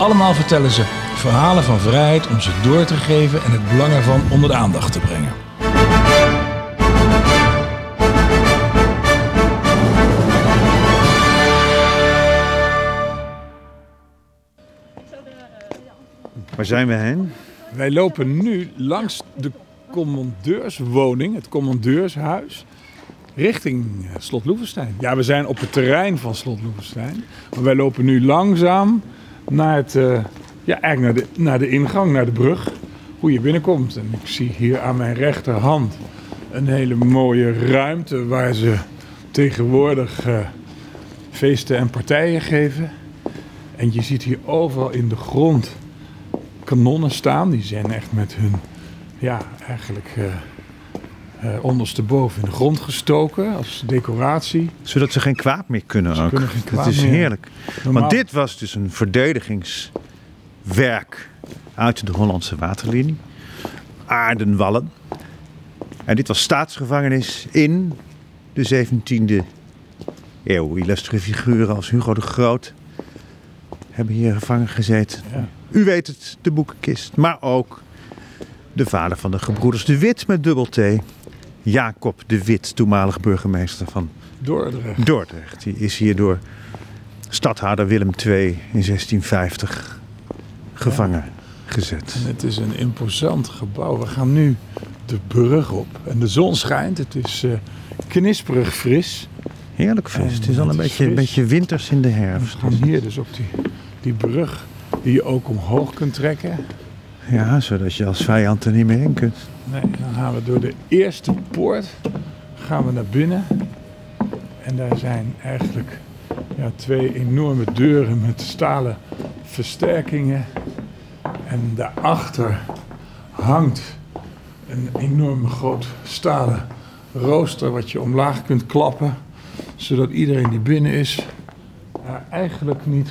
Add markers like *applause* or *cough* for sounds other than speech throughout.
Allemaal vertellen ze verhalen van vrijheid om ze door te geven en het belang ervan onder de aandacht te brengen. Waar zijn we heen? Wij lopen nu langs de commandeurswoning, het commandeurshuis, richting eh, Slot Loevestein. Ja, we zijn op het terrein van Slot Loevestein. Maar wij lopen nu langzaam naar, het, eh, ja, eigenlijk naar, de, naar de ingang, naar de brug, hoe je binnenkomt. En ik zie hier aan mijn rechterhand een hele mooie ruimte waar ze tegenwoordig eh, feesten en partijen geven. En je ziet hier overal in de grond kanonnen staan. Die zijn echt met hun, ja, eigenlijk eh eh, ondersteboven in de grond gestoken als decoratie. Zodat ze geen kwaad meer kunnen ook. kunnen geen kwaad dat is meer. heerlijk. Normaal- Want dit was dus een verdedigingswerk uit de Hollandse waterlinie. Aardenwallen. En dit was staatsgevangenis in de 17e eeuw. Illustre figuren als Hugo de Groot hebben hier gevangen gezeten. Ja. U weet het, de boekenkist. Maar ook de vader van de gebroeders De Wit met dubbel T. Jacob de Wit, toenmalig burgemeester van Dordrecht. Dordrecht. Die is hier door stadhouder Willem II in 1650 gevangen gezet. En het is een imposant gebouw. We gaan nu de brug op. En de zon schijnt. Het is eh, knisperig fris. Heerlijk fris. En Het is al een beetje, fris. beetje winters in de We herfst. gaan hier dus op die, die brug die je ook omhoog kunt trekken. Ja, zodat je als vijand er niet meer in kunt. Nee, dan gaan we door de eerste poort gaan we naar binnen. En daar zijn eigenlijk ja, twee enorme deuren met stalen versterkingen. En daarachter hangt een enorm groot stalen rooster wat je omlaag kunt klappen. Zodat iedereen die binnen is daar eigenlijk niet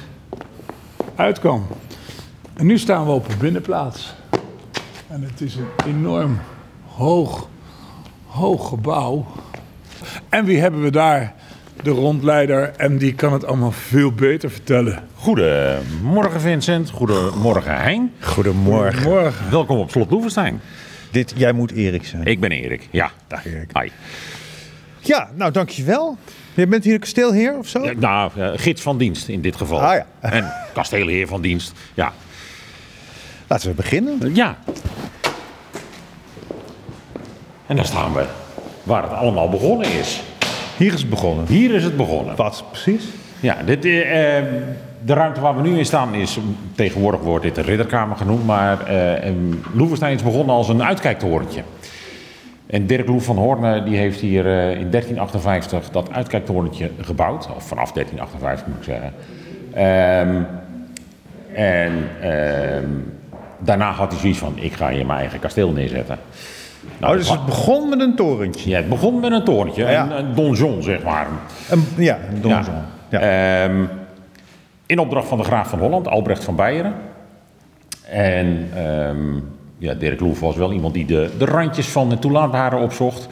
uit kan. En nu staan we op een binnenplaats. En het is een enorm hoog, hoog gebouw. En wie hebben we daar? De rondleider. En die kan het allemaal veel beter vertellen. Goedemorgen Vincent, goedemorgen Hein. Goedemorgen. Morgen. Welkom op Slot Loevestein. Dit, jij moet Erik zijn. Ik ben Erik, ja. Dag Erik. Hi. Ja, nou dankjewel. Je bent hier kasteelheer of zo? Ja, nou, eh, gids van dienst in dit geval. Ah, ja. En kasteelheer van dienst, ja. Laten we beginnen. Ja. En daar staan we, waar het allemaal begonnen is. Hier is het begonnen. Hier is het begonnen. Wat precies? Ja, dit, eh, eh, de ruimte waar we nu in staan is, tegenwoordig wordt dit de ridderkamer genoemd, maar eh Loevestein is begonnen als een uitkijktorentje. En Dirk Loef van Hoorn die heeft hier eh, in 1358 dat uitkijktorentje gebouwd, of vanaf 1358 moet ik zeggen. Ehm, en ehm, daarna had hij zoiets van, ik ga hier mijn eigen kasteel neerzetten. Nou, Oh, dus het begon met een torentje. ja, het begon met een torentje, Ja. een, een donjon zeg maar. Een, ja, een donjon. Ja. Ehm, in opdracht van de graaf van Holland, Albrecht van Beieren. En ehm, ja, Dirk Loef was wel iemand die de, de randjes van de toelaatbare opzocht.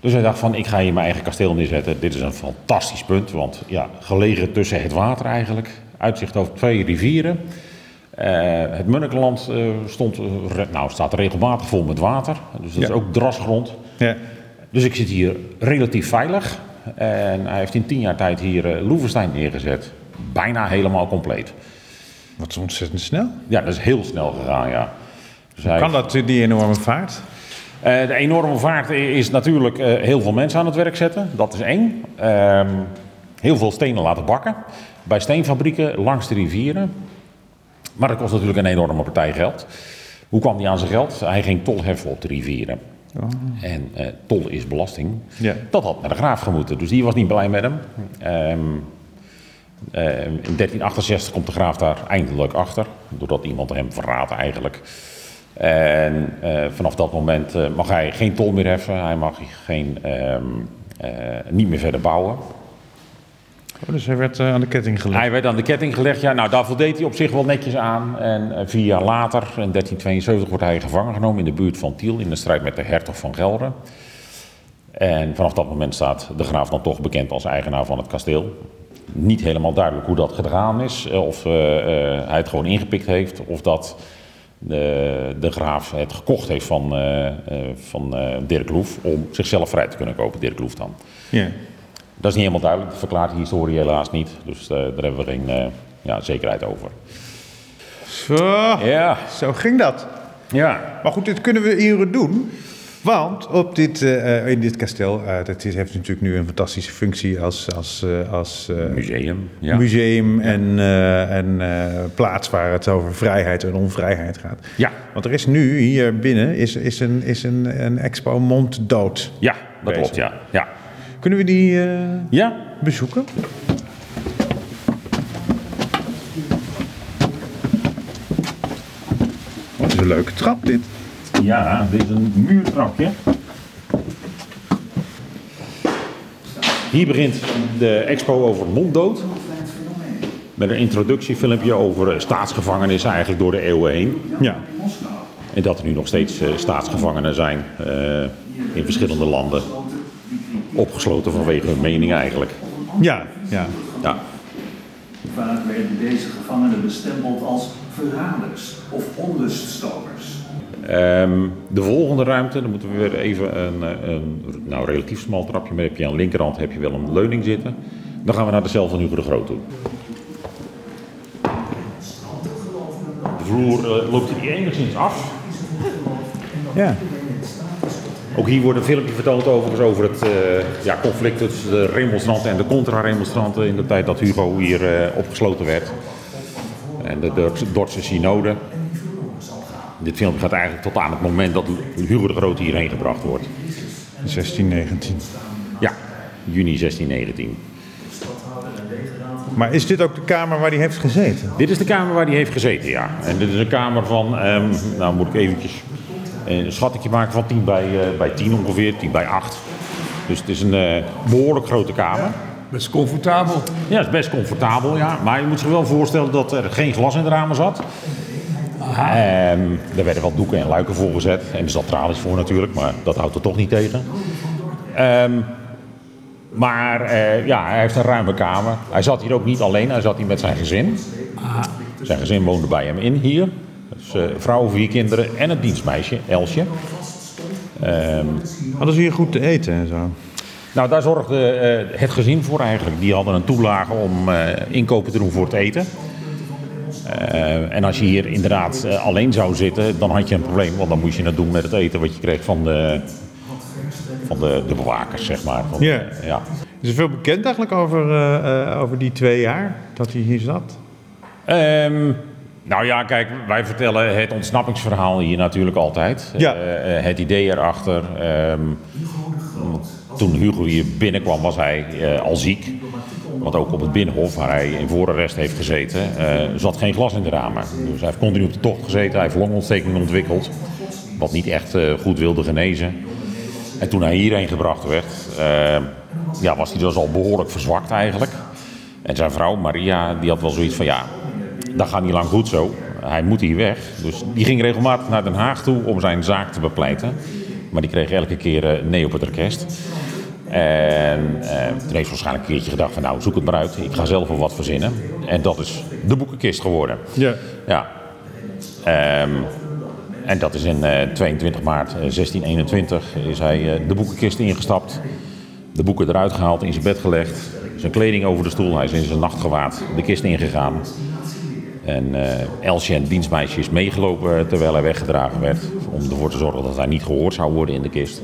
Dus hij dacht van, ik ga hier mijn eigen kasteel neerzetten. Dit is een fantastisch punt, want ja, gelegen tussen het water eigenlijk. Uitzicht over twee rivieren. Eh, het Munnikenland eh, stond, eh, nou, staat regelmatig vol met water. Dus dat Ja. is ook drasgrond. Ja. Dus ik zit hier relatief veilig. En hij heeft in tien jaar tijd hier uh, Loevestein neergezet. Bijna helemaal compleet. Wat is ontzettend snel. Ja, dat is heel snel gegaan, ja. Dus hij- Kan dat, die enorme vaart? Eh, de enorme vaart is natuurlijk eh, heel veel mensen aan het werk zetten. Dat is één. Ehm, heel veel stenen laten bakken. Bij steenfabrieken langs de rivieren. Maar dat kost natuurlijk een enorme partij geld. Hoe kwam hij aan zijn geld? Hij ging tol heffen op de rivieren. En eh, tol is belasting. Ja. Dat had naar de graaf gemoeten. Dus die was niet blij met hem. Ehm, eh, in 1368 komt de graaf daar eindelijk achter. Doordat iemand hem verraadt eigenlijk. En eh, vanaf dat moment eh, mag hij geen tol meer heffen. Hij mag geen, ehm, eh, niet meer verder bouwen. Oh, dus hij werd eh, aan de ketting gelegd. Hij werd aan de ketting gelegd. Ja, nou, daar voldeed hij op zich wel netjes aan. En eh, vier jaar later, in 1372, wordt hij gevangen genomen in de buurt van Tiel in de strijd met de hertog van Gelre. En vanaf dat moment staat de graaf dan toch bekend als eigenaar van het kasteel. Niet helemaal duidelijk hoe dat gedaan is. eh, Of hij het gewoon ingepikt heeft. Of dat de, de graaf het gekocht heeft van, van Dirk Loef. Om zichzelf vrij te kunnen kopen, Dirk Loef dan. Ja. Dat is niet helemaal duidelijk, dat verklaart de historie helaas niet. Dus eh, daar hebben we geen eh, ja, zekerheid over. Zo, Ja, zo ging dat. ja. Maar goed, dit kunnen we hier doen. Want op dit, eh, in dit kasteel, eh, dat heeft natuurlijk nu een fantastische functie als, als, als Museum. Ja. museum en, en plaats waar het over vrijheid en onvrijheid gaat. Ja, Want er is nu hier binnen is, is een, is een, een expo monddood. ja, dat klopt, ja. Ja, Kunnen we die eh, ja. bezoeken? Wat is een leuke trap dit. ja dit is een muurtrapje. Hier begint de expo over monddood. Met een introductiefilmpje over eh, staatsgevangenis eigenlijk door de eeuwen heen. Ja. En dat er nu nog steeds eh, staatsgevangenen zijn eh, in verschillende landen. Opgesloten vanwege hun mening eigenlijk. Ja, ja. Ja. Vaak werden deze gevangenen bestempeld als verraders of onluststokers. Ehm, de volgende ruimte, dan moeten we weer even een, eh, een nou, relatief smal trapje, maar heb je aan de linkerhand heb je wel een leuning zitten. Dan gaan we naar de cel van Hugo de Groot toe. De vloer eh, loopt hier enigszins af. ja. Ook hier wordt een filmpje vertoond overigens over het eh, ja, conflict tussen de remonstranten en de contra-remonstranten in de tijd dat Hugo hier eh, opgesloten werd. En de Dordtse synode. Dit filmpje gaat eigenlijk tot aan het moment dat Hugo de Groot hierheen gebracht wordt. 1619. Ja, juni 1619. Maar is dit ook de kamer waar hij heeft gezeten? Dit is de kamer waar hij heeft gezeten, ja. En dit is een kamer van, ehm, nou moet ik eventjes een schattingje maken van 10 bij, eh, bij 10 ongeveer, 10 bij 8. Dus het is een eh, behoorlijk grote kamer. Best comfortabel. Ja, het is best comfortabel, ja. Maar je moet zich wel voorstellen dat er geen glas in de ramen zat. Ehm, er werden wel doeken en luiken voor gezet. En er zat tralies voor natuurlijk, maar dat houdt er toch niet tegen. Ehm, maar eh, ja, hij heeft een ruime kamer. Hij zat hier ook niet alleen, hij zat hier met zijn gezin. Zijn gezin woonde bij hem in hier. Dus eh, vrouw, vier kinderen en een dienstmeisje, Elsje. Ehm, Hadden ze hier goed te eten en zo? nou, daar zorgde eh, het gezin voor eigenlijk. Die hadden een toelage om eh, inkopen te doen voor het eten. En als je hier inderdaad alleen zou zitten, dan had je een probleem. Want dan moest je het doen met het eten wat je kreeg van de, van de, de bewakers, zeg maar. Van, Ja. ja. Is er veel bekend eigenlijk over, over die twee jaar dat hij hier zat? Ehm, nou ja, kijk, wij vertellen het ontsnappingsverhaal hier natuurlijk altijd. Ja. Eh, eh, het idee erachter. ehm, toen Hugo hier binnenkwam was hij eh, al ziek. Want ook op het Binnenhof, waar hij in voorarrest heeft gezeten, zat geen glas in de ramen. Dus hij heeft continu op de tocht gezeten. Hij heeft longontsteking ontwikkeld. Wat niet echt goed wilde genezen. En toen hij hierheen gebracht werd, ja, was hij dus al behoorlijk verzwakt eigenlijk. En zijn vrouw Maria, die had wel zoiets van ja, dat gaat niet lang goed zo. Hij moet hier weg. Dus die ging regelmatig naar Den Haag toe om zijn zaak te bepleiten. Maar die kreeg elke keer eh, nee op het orkest. En eh, toen heeft waarschijnlijk een keertje gedacht van nou, zoek het maar uit. Ik ga zelf wel wat verzinnen. En dat is de boekenkist geworden. Ja. Ja. Ehm, en dat is in eh, 22 maart eh, 1621 is hij eh, de boekenkist ingestapt. De boeken eruit gehaald, in zijn bed gelegd. Zijn kleding over de stoel. Hij is in zijn nachtgewaad de kist ingegaan. En eh Elsje en het dienstmeisje is meegelopen terwijl hij weggedragen werd. Om ervoor te zorgen dat hij niet gehoord zou worden in de kist.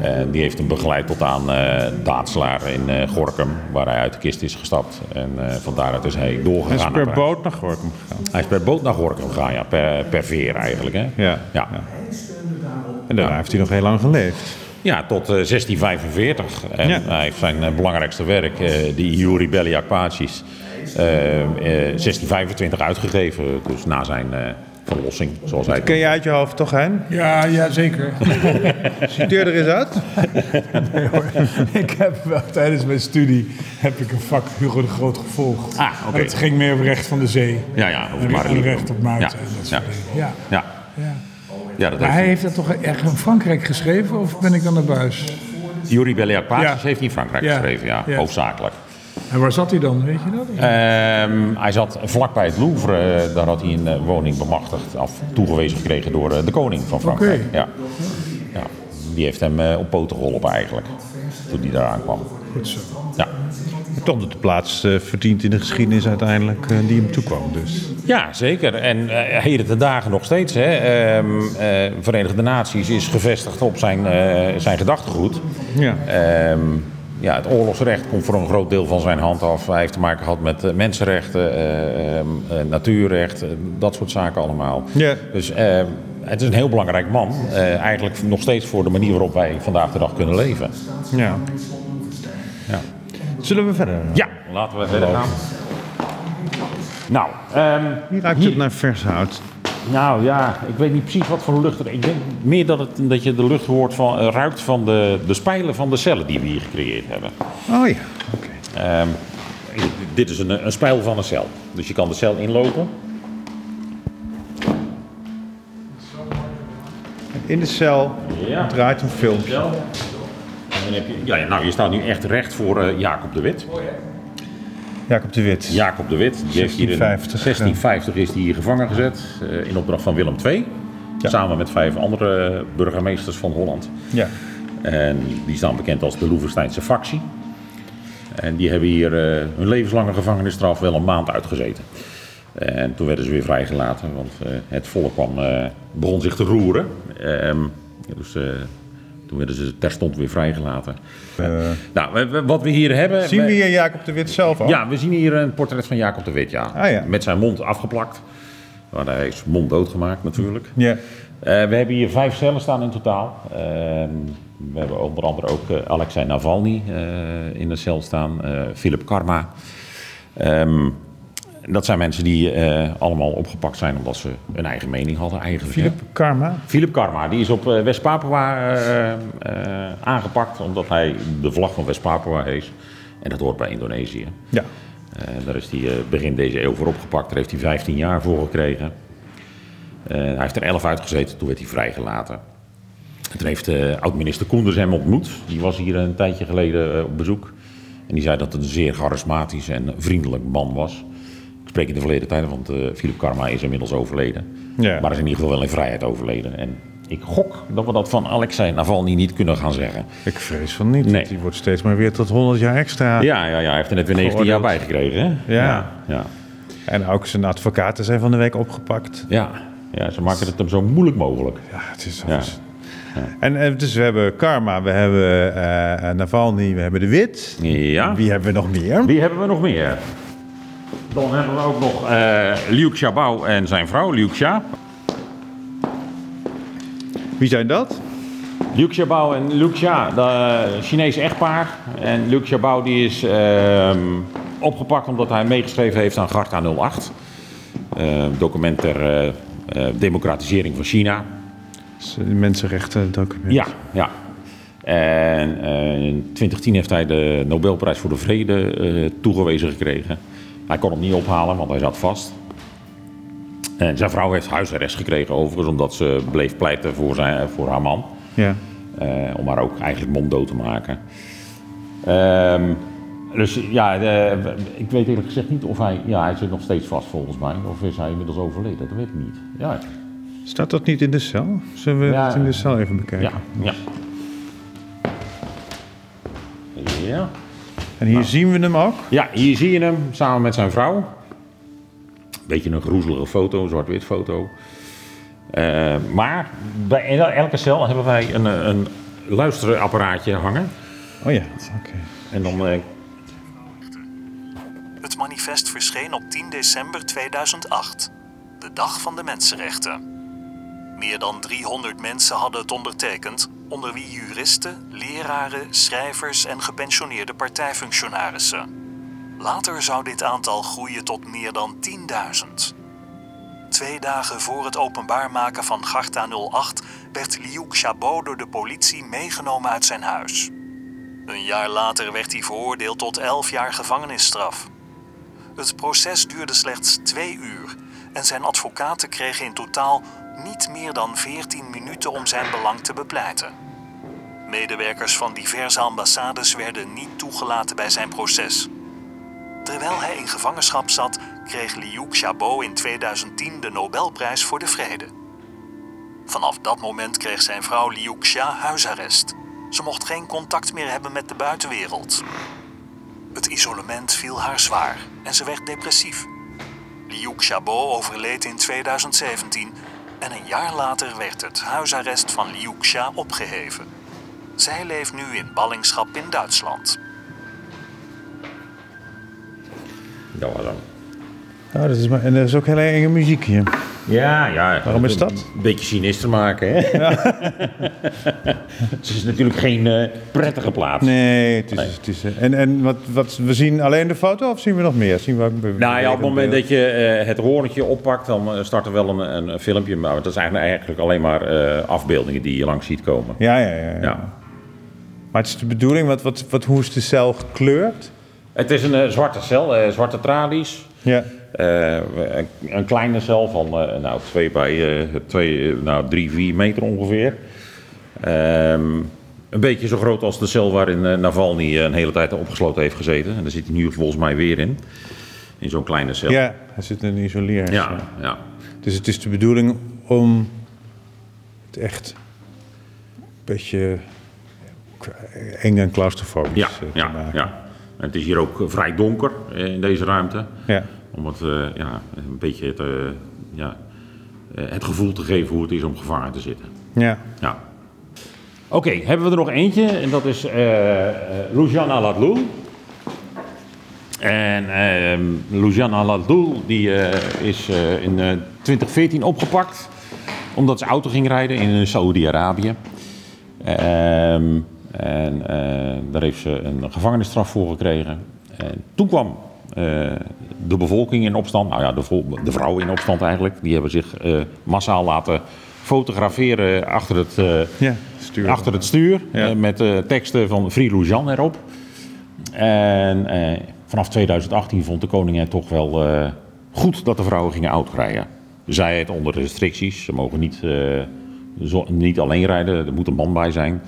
En die heeft hem begeleid tot aan Daadslaar in eh, Gorkum, waar hij uit de kist is gestapt. En van daaruit is hij Hij is doorgegaan. per boot naar Gorkum gegaan. hij is per boot naar Gorkum gegaan, ja. Per, per veer eigenlijk, hè. Ja. Ja, En daarna heeft hij nog heel lang geleefd. Ja, tot eh, 1645. En hij heeft zijn belangrijkste werk, die Iuri eh, 1625 uitgegeven. Dus na zijn eh, verlossing, zoals hij Ken je uit je hoofd toch, Hein? Ja, ja zeker. *laughs* Citeer er eens uit. ik heb wel tijdens mijn studie heb ik een vak Hugo de Groot gevolgd. Ah, oké. Het ging meer over recht van de zee. Ja, ja, over En recht op Maarten Ja, en dat ja. soort dingen. Ja. Ja, ja. ja dat Maar hij heeft dat toch echt in Frankrijk geschreven of ben ik dan naar buis? Paas Ja. heeft in Frankrijk Ja. geschreven, ja, Ja. hoofdzakelijk. En waar zat hij dan, weet je dat? Ehm, hij zat vlakbij het Louvre, eh, daar had hij een eh, woning bemachtigd, af toegewezen gekregen door eh, de koning van Frankrijk. Ja. Ja. Die heeft hem op poten geholpen eigenlijk, toen hij daar aankwam. Goed zo. Ja. Toch dat de plaats verdient in de geschiedenis uiteindelijk die hem toekwam. Dus. Ja, zeker. En eh heden ten dagen nog steeds. Hè. Ehm, eh, Verenigde Naties is gevestigd op zijn, eh, zijn gedachtegoed. Ja. Ehm, ja, het oorlogsrecht komt voor een groot deel van zijn hand af. Hij heeft te maken gehad met eh, mensenrechten, eh, eh, natuurrecht, dat soort zaken allemaal. Ja. Dus het is een heel belangrijk man. eigenlijk nog steeds voor de manier waarop wij vandaag de dag kunnen leven. ja. Ja. Zullen we verder? Ja, laten we verder gaan. Nou, ehm, Hier ruikt het naar vers hout. Nou ja, ik weet niet precies wat voor lucht er. Ik denk meer dat, het, dat je de lucht hoort van, eh, ruikt van de, de spijlen van de cellen die we hier gecreëerd hebben. Oh ja, oké. Ehm, dit is een, een spijl van een cel. Dus je kan de cel inlopen. In de cel Ja. draait een filmpje. En dan heb je, ja, ja, nou, je staat nu echt recht voor eh, Jacob de Wit. Jacob de Wit. Jacob de Wit, die heeft hier in 1650, 1650 is die hier gevangen gezet. eh, in opdracht van Willem II. Samen met vijf andere burgemeesters van Holland. Ja. En die staan bekend als de Loevesteinse factie. En die hebben hier eh, hun levenslange gevangenisstraf wel een maand uitgezeten. En toen werden ze weer vrijgelaten, want eh, het volk kwam, begon zich te roeren. Ehm, dus toen werden ze terstond weer vrijgelaten. nou, wat we hier hebben... Zien we hier Jacob de Wit zelf al? Ja, we zien hier een portret van Jacob de Wit, ja. Ah, ja. Met zijn mond afgeplakt. Want hij is monddood gemaakt natuurlijk. Ja. Eh, we hebben hier vijf cellen staan in totaal. Ehm, we hebben onder andere ook eh, Alexei Navalny eh, in de cel staan, Philip Karma. Ehm, dat zijn mensen die eh, allemaal opgepakt zijn omdat ze een eigen mening hadden eigenlijk. hè. Philip Karma. Philip Karma, die is op eh, West-Papua eh, aangepakt omdat hij de vlag van West-Papua hees. En dat hoort bij Indonesië. Ja. Daar is hij begin deze eeuw voor opgepakt. Daar heeft hij 15 jaar voor gekregen. Hij heeft er 11 uitgezeten, toen werd hij vrijgelaten. En toen heeft oud-minister Koenders hem ontmoet. Die was hier een tijdje geleden op bezoek. En die zei dat het een zeer charismatisch en vriendelijk man was. Spreek in de verleden tijd, want eh Philip Karma is inmiddels overleden. Ja. Maar is in ieder geval wel in vrijheid overleden. En ik gok dat we dat van Alexei Navalny niet kunnen gaan zeggen. Ik vrees van niet. Nee. Die wordt steeds maar weer tot 100 jaar extra. Ja, ja, ja hij heeft er net weer 19 jaar bij gekregen. Hè? Ja. ja. ja. En ook zijn advocaten zijn van de week opgepakt. Ja, ja ze maken het hem zo moeilijk mogelijk. Ja, het is Ja. alles. En eh, dus we hebben Karma, we hebben eh, Navalny, we hebben de Wit. Ja. Wie hebben we nog meer? Wie hebben we nog meer? Dan hebben we ook nog eh Liu Xiaobao en zijn vrouw, Liu Xia. Wie zijn dat? Liu Xiaobao en Liu Xia, de Chinese echtpaar. En Liu Xiaobao die is ehm, opgepakt omdat hij meegeschreven heeft aan Garta 08. Eh, document ter eh, eh, democratisering van China. Dat is een mensenrechten document. Ja, ja. En eh, in 2010 heeft hij de Nobelprijs voor de Vrede eh, toegewezen gekregen. Hij kon hem niet ophalen, want hij zat vast. En zijn vrouw heeft huisarrest gekregen overigens, omdat ze bleef pleiten voor, zijn, voor haar man. Ja. Eh, om haar ook eigenlijk monddood te maken. Ehm, dus ja, eh, ik weet eerlijk gezegd niet of hij... Ja, hij zit nog steeds vast volgens mij. Of is hij inmiddels overleden? Dat weet ik niet. Ja, Staat dat niet in de cel? Zullen we Ja. het in de cel even bekijken? ja, ja. Ja. En hier zien we hem ook. Ja, hier zie je hem samen met zijn vrouw. Beetje een groezelige foto, een zwart-wit foto. Eh, maar bij elke cel hebben wij een, eh, een luisterapparaatje hangen. Oh ja, oké. En dan eh, Het manifest verscheen op 10 december 2008, de dag van de mensenrechten. Meer dan 300 mensen hadden het ondertekend, onder wie juristen, leraren, schrijvers en gepensioneerde partijfunctionarissen. Later zou dit aantal groeien tot meer dan 10.000. twee dagen voor het openbaar maken van Garta 08 werd Liu Xiaobo door de politie meegenomen uit zijn huis. Een jaar later werd hij veroordeeld tot 11 jaar gevangenisstraf. Het proces duurde slechts twee uur en zijn advocaten kregen in totaal niet meer dan 14 minuten om zijn belang te bepleiten. Medewerkers van diverse ambassades werden niet toegelaten bij zijn proces. Terwijl hij in gevangenschap zat, kreeg Liu Xiaobo in 2010 de Nobelprijs voor de Vrede. Vanaf dat moment kreeg zijn vrouw Liu Xia huisarrest. Ze mocht geen contact meer hebben met de buitenwereld. Het isolement viel haar zwaar en ze werd depressief. Liu Xiaobo overleed in 2017 en een jaar later werd het huisarrest van Liu Xia opgeheven. Zij leeft nu in ballingschap in Duitsland. Hem. Oh, dat is maar, en er is ook hele enge muziek hier. Ja, ja. Waarom is dat? Een beetje sinister maken, hè? *laughs* Het is natuurlijk geen eh, prettige plaats. Nee, het is... Het is eh, en en wat, wat, we zien alleen de foto of zien we nog meer? Zien we ook Nou ja, op het moment dat je eh, het hoornetje oppakt, dan start er wel een, een, filmpje. Maar dat is eigenlijk, eigenlijk alleen maar afbeeldingen die je langs ziet komen. Ja, ja, ja, ja. Ja. Maar het is de bedoeling, wat, wat, wat, hoe is de cel gekleurd? Het is een zwarte cel, zwarte tralies. Ja. Eh, een, een kleine cel van eh, nou, twee bij eh, twee, nou, drie, vier meter ongeveer. Ehm, een beetje zo groot als de cel waarin Navalny een hele tijd opgesloten heeft gezeten. En daar zit hij nu volgens mij weer in. In zo'n kleine cel. ja, hij zit in een isoleer. ja, ja. Dus het is de bedoeling om het echt een beetje eng en claustrofobisch Ja, te ja, maken. ja. En het is hier ook vrij donker in deze ruimte. Ja. Om het, eh, ja, een beetje het, eh, ja, eh, het gevoel te geven hoe het is om gevangen te zitten. Ja. Ja. Oké, hebben we er nog eentje. En dat is eh uh, Lujan Aladloul. En eh Lujan Aladloul die, eh, is eh, in eh, 2014 opgepakt. Omdat ze auto ging rijden in Saoedi-Arabië. Ehm, en eh, daar heeft ze een gevangenisstraf voor gekregen. En toen kwam eh, de bevolking in opstand. Nou ja, de, de vrouwen in opstand eigenlijk. Die hebben zich eh, massaal laten fotograferen achter het, eh, Ja, stuur. achter het stuur. Ja. eh, met eh, teksten van Free Lujan erop. En eh, vanaf 2018 vond de koning het toch wel eh, goed dat de vrouwen gingen autorijden. Zij het onder restricties. Ze mogen niet, eh, zo- niet alleen rijden, er moet een man bij zijn.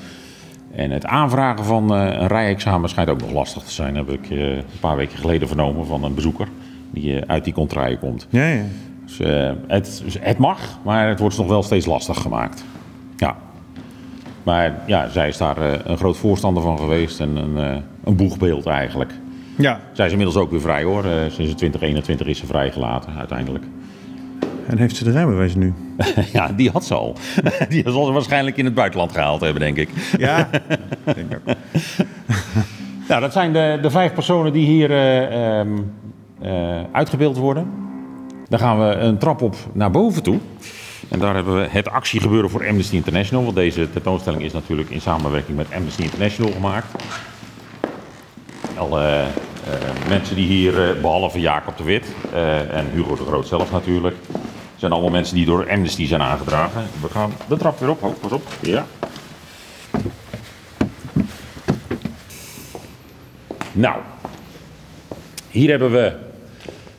En het aanvragen van eh, een rijexamen schijnt ook nog lastig te zijn. heb ik eh, een paar weken geleden vernomen van een bezoeker die eh, uit die contraille komt. Ja, ja. Dus, het, het mag, maar het wordt nog wel steeds lastig gemaakt. Ja. Maar ja, zij is daar een groot voorstander van geweest en een, een boegbeeld eigenlijk. Ja, Zij is inmiddels ook weer vrij hoor. Sinds 2021 is ze vrijgelaten uiteindelijk. En heeft ze de rijbewijs nu? *laughs* ja, die had ze al. *laughs* die zal ze waarschijnlijk in het buitenland gehaald hebben, denk ik. Ja, *laughs* denk ik ook. Nou, dat zijn de, de vijf personen die hier eh, ehm, eh, uitgebeeld worden. Dan gaan we een trap op naar boven toe. En daar hebben we het actiegebeuren voor Amnesty International. Want deze tentoonstelling is natuurlijk in samenwerking met Amnesty International gemaakt. Alle eh, mensen die hier, eh, behalve Jacob de Wit en Hugo de Groot zelf natuurlijk, zijn allemaal mensen die door Amnesty zijn aangedragen. We gaan de trap weer op. Oh, pas op. Ja. Nou, hier hebben we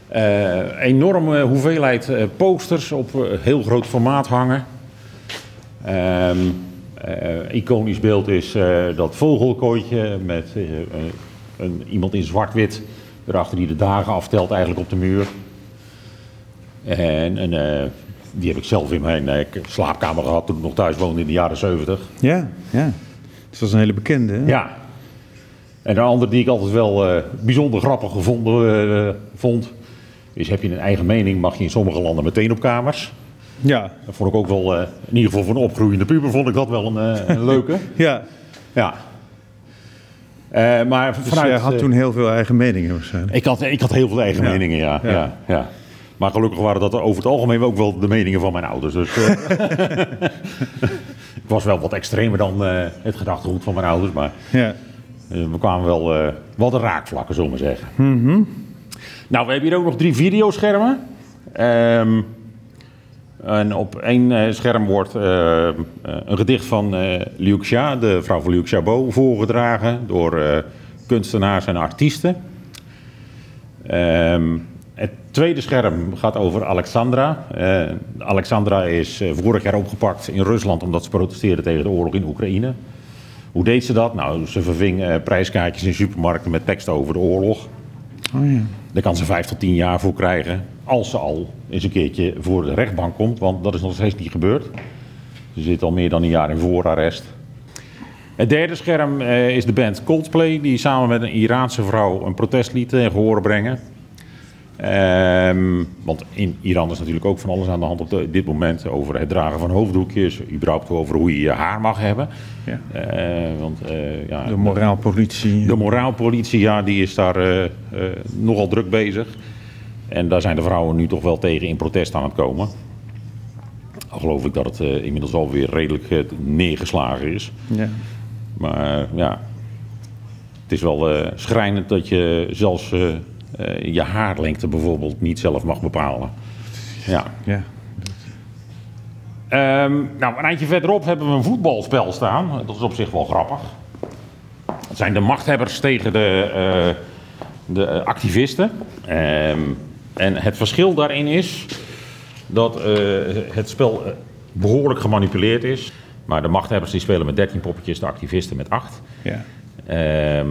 eh enorme hoeveelheid eh, posters op eh, heel groot formaat hangen. Ehm, eh, iconisch beeld is dat vogelkooitje met een, iemand in zwart-wit erachter die de dagen aftelt eigenlijk op de muur. En, en eh, die heb ik zelf in mijn eh, slaapkamer gehad toen ik nog thuis woonde in de jaren 70. Ja, ja. Dus dat is een hele bekende. hè? Ja. En een ander die ik altijd wel eh, bijzonder grappig gevonden vond, is heb je een eigen mening, mag je in sommige landen meteen op kamers. Ja. Dat vond ik ook wel, in ieder geval voor een opgroeiende puber, vond ik dat wel een, een leuke. *laughs* Ja. ja. Eh, maar Dus vanuit, jij had toen heel veel eigen meningen waarschijlijk. ik, had, ik had heel veel eigen Ja. meningen, ja, Ja. ja. Ja, Maar gelukkig waren dat over het algemeen ook wel de meningen van mijn ouders. Dus, eh, *laughs* ik was wel wat extremer dan eh, het gedachtegoed van mijn ouders, maar... Ja. Eh, we kwamen wel eh wat de raakvlakken, zullen we zeggen. Nou, we hebben hier ook nog drie videoschermen. Ehm, En op één scherm wordt een gedicht van eh Liu Xia, de vrouw van Liu Xiaobo, voorgedragen door eh, kunstenaars en artiesten. Ehm, het tweede scherm gaat over Alexandra. Eh, Alexandra is eh, vorig jaar opgepakt in Rusland omdat ze protesteerde tegen de oorlog in Oekraïne. Hoe deed ze dat? Nou, ze verving eh, prijskaartjes in supermarkten met tekst over de oorlog. Daar kan ze vijf tot tien jaar voor krijgen. Als ze al eens een keertje voor de rechtbank komt, want dat is nog steeds niet gebeurd. Ze zit al meer dan een jaar in voorarrest. Het derde scherm is de band Coldplay, die samen met een Iraanse vrouw een protestlied tegen horen brengen. Ehm, want in Iran is natuurlijk ook van alles aan de hand op de- dit moment over het dragen van hoofddoekjes, überhaupt over hoe je je haar mag hebben. Ja. Eh, want eh, ja, De moraalpolitie. de moraalpolitie, ja, die is daar eh, nogal druk bezig. En daar zijn de vrouwen nu toch wel tegen in protest aan het komen. Al geloof ik dat het inmiddels alweer redelijk neergeslagen is. Ja. Maar ja, het is wel eh, schrijnend dat je zelfs je haarlengte bijvoorbeeld niet zelf mag bepalen. Ja. ja. Ehm, nou, een eindje verderop hebben we een voetbalspel staan. Dat is op zich wel grappig. Het zijn de machthebbers tegen de, eh, de eh, activisten. Ehm, en het verschil daarin is dat eh, het spel eh, behoorlijk gemanipuleerd is. Maar de machthebbers die spelen met 13 poppetjes, de activisten met 8. ja. Ehm,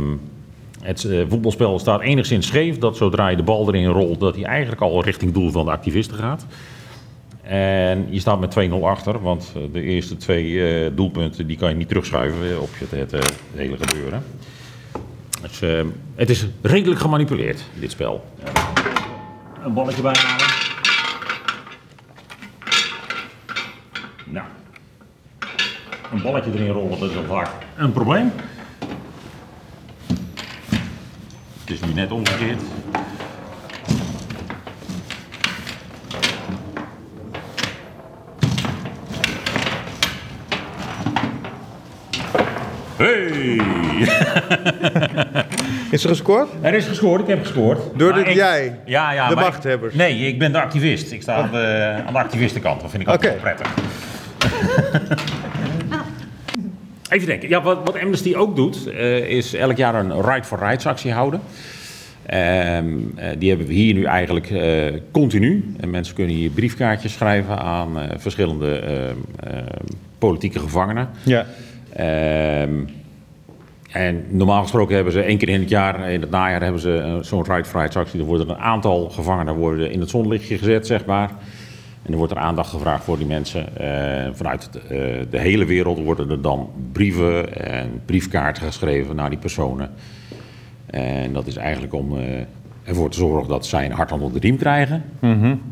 het eh, voetbalspel staat enigszins scheef dat zodra je de bal erin rolt, dat hij eigenlijk al richting doel van de activisten gaat. En je staat met 2-0 achter, want eh, de eerste twee eh, doelpunten die kan je niet terugschuiven op het, het, hele gebeuren. Dus, het is redelijk gemanipuleerd, dit spel. Een balletje bijhalen. Nou, een balletje erin rollen, dat is al vaak een probleem. Het is nu net omgekeerd. Hey! *laughs* Is er gescoord? Er is gescoord, ik heb gescoord. Door Maar de- ik- jij? Ja, ja. De machthebbers? nee, ik ben de activist. Ik sta aan de, aan de activistenkant. Dat vind ik Oké. wel prettig. *laughs* Even denken. Ja, wat, wat Amnesty ook doet, eh, is elk jaar een Right for Rights actie houden. Ehm, eh, die hebben we hier nu eigenlijk eh, continu. En mensen kunnen hier briefkaartjes schrijven aan verschillende ehm, ehm, politieke gevangenen. Ja. En normaal gesproken hebben ze één keer in het jaar, in het najaar, hebben ze zo'n Right for Rights actie. Er worden een aantal gevangenen worden in het zonlichtje gezet, zeg maar. En er wordt er aandacht gevraagd voor die mensen. Eh, vanuit het, eh, de hele wereld worden er dan brieven en briefkaarten geschreven naar die personen. En dat is eigenlijk om eh, ervoor te zorgen dat zij een hart onder de riem krijgen.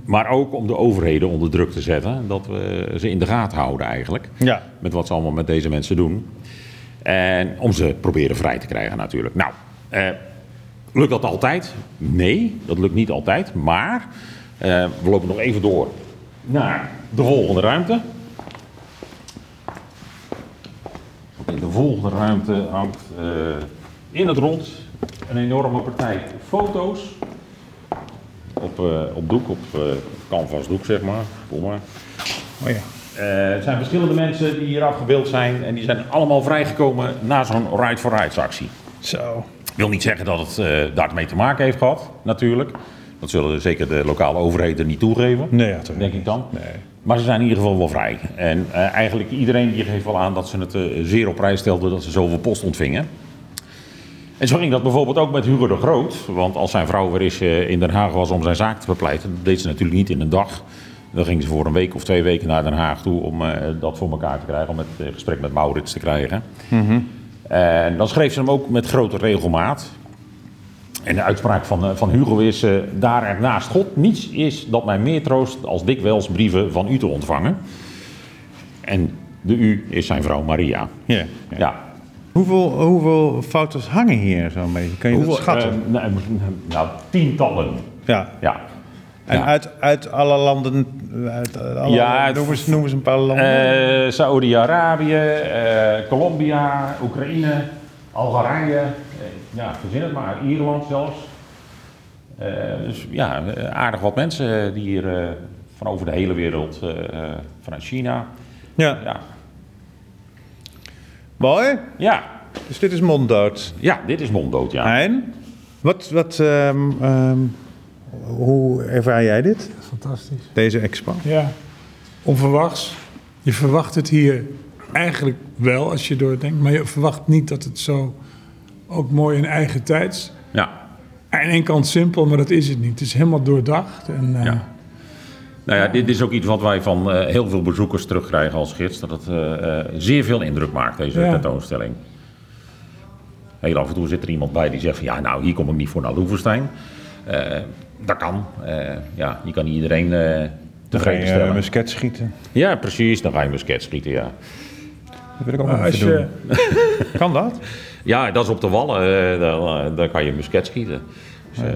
Maar ook om de overheden onder druk te zetten. Dat we ze in de gaten houden eigenlijk. Ja. Met wat ze allemaal met deze mensen doen. En om ze proberen vrij te krijgen natuurlijk. Nou, eh, lukt dat altijd? Nee, dat lukt niet altijd. Maar eh, we lopen nog even door naar de volgende ruimte. In de volgende ruimte hangt eh, in het rond een enorme partij foto's. Op, eh, op doek, op eh canvasdoek zeg maar. Voel maar. Oh ja. Het zijn verschillende mensen die hier afgebeeld zijn. En die zijn allemaal vrijgekomen na zo'n Right for Rights actie. Zo. Ik wil niet zeggen dat het daarmee te maken heeft gehad, natuurlijk. Dat zullen zeker de lokale overheden niet toegeven. Nee, ja, toch. Denk ik dan. Nee. Maar ze zijn in ieder geval wel vrij. En eh, eigenlijk iedereen die geeft wel aan dat ze het eh, zeer op prijs stelden dat ze zoveel post ontvingen. En zo ging dat bijvoorbeeld ook met Hugo de Groot. Want als zijn vrouw weer eens eh, in Den Haag was om zijn zaak te bepleiten, dat deed ze natuurlijk niet in een dag. Dan ging ze voor een week of twee weken naar Den Haag toe om dat voor elkaar te krijgen, om het gesprek met Maurits te krijgen. En dan schreef ze hem ook met grote regelmaat. En de uitspraak van, eh, van Hugo is: eh, Daar er naast God niets is dat mij meer troost als dikwijls brieven van u te ontvangen. En de u is zijn vrouw Maria. Ja. ja. Ja. Hoeveel, hoeveel foto's hangen hier zo'n beetje? Kan je dat schatten? eh, nou, nou, tientallen. ja. Ja. En Ja. uit, uit alle landen, uit alle, Ja, het- noem, eens, noem eens een paar landen. Saoedi-Arabië, eh, Colombia, Oekraïne, Algerije, ja, verzin het maar, Ierland zelfs. Eh, dus ja, aardig wat mensen die hier eh, van over de hele wereld, eh, eh, vanuit China. Ja. Ja. Mooi. ja, Dus dit is monddood. ja, dit is monddood, ja. En? Wat, wat, ehm, ehm, hoe ervaar jij dit, Fantastisch. deze expo? Ja, onverwachts. Je verwacht het hier eigenlijk wel als je doordenkt, maar je verwacht niet dat het zo ook mooi in eigen tijds. Ja. Aan één kant simpel, maar dat is het niet. Het is helemaal doordacht. En, eh, Ja. Nou ja, dit is ook iets wat wij van eh, heel veel bezoekers terugkrijgen als gids. Dat het eh, eh, zeer veel indruk maakt, deze Ja. tentoonstelling. Heel af en toe zit er iemand bij die zegt van... ja, nou, hier kom ik niet voor naar Loevestein. Eh, dat kan. Eh, ja, je kan niet iedereen eh Dan ga je tevreden uh, musket schieten. Ja, precies. Dan ga je musket schieten, ja. Dat wil ik ook maar nog als even je, doen. *laughs* Kan dat? Ja, dat is op de wallen. eh, dan, eh, dan kan je musket schieten. Dus, eh,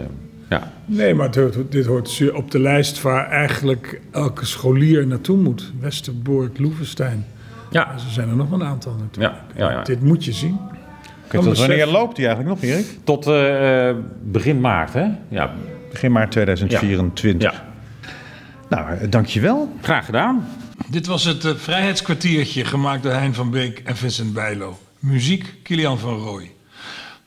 ja. nee, maar hoort- dit hoort zeer op de lijst waar eigenlijk elke scholier naartoe moet. Westerbork, Loevestein. Ja. Er zijn er nog een aantal natuurlijk. Ja, ja, ja. Dit moet je zien. Oké, tot besef- wanneer loopt die eigenlijk nog, Erik? Tot eh, eh, begin maart, hè? Ja. Begin maart 2024. ja. Nou, eh, dankjewel. Graag gedaan. Dit was het eh, Vrijheidskwartiertje gemaakt door Hein van Beek en Vincent Bijlo. Muziek Kilian van Rooij.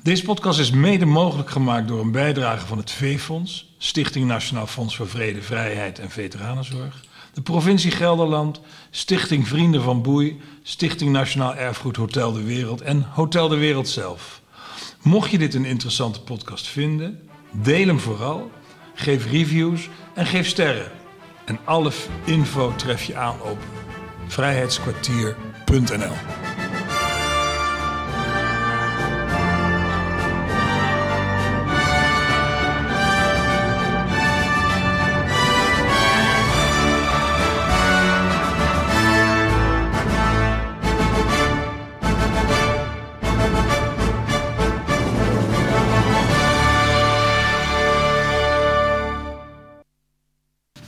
Deze podcast is mede mogelijk gemaakt door een bijdrage van het V-Fonds, Stichting Nationaal Fonds voor Vrede, Vrijheid en Veteranenzorg, de provincie Gelderland, Stichting Vrienden van Boei, Stichting Nationaal Erfgoed Hotel de Wereld en Hotel de Wereld zelf. Mocht je dit een interessante podcast vinden, deel hem vooral, geef reviews en geef sterren. En alle info tref je aan op vrijheidskwartier.nl.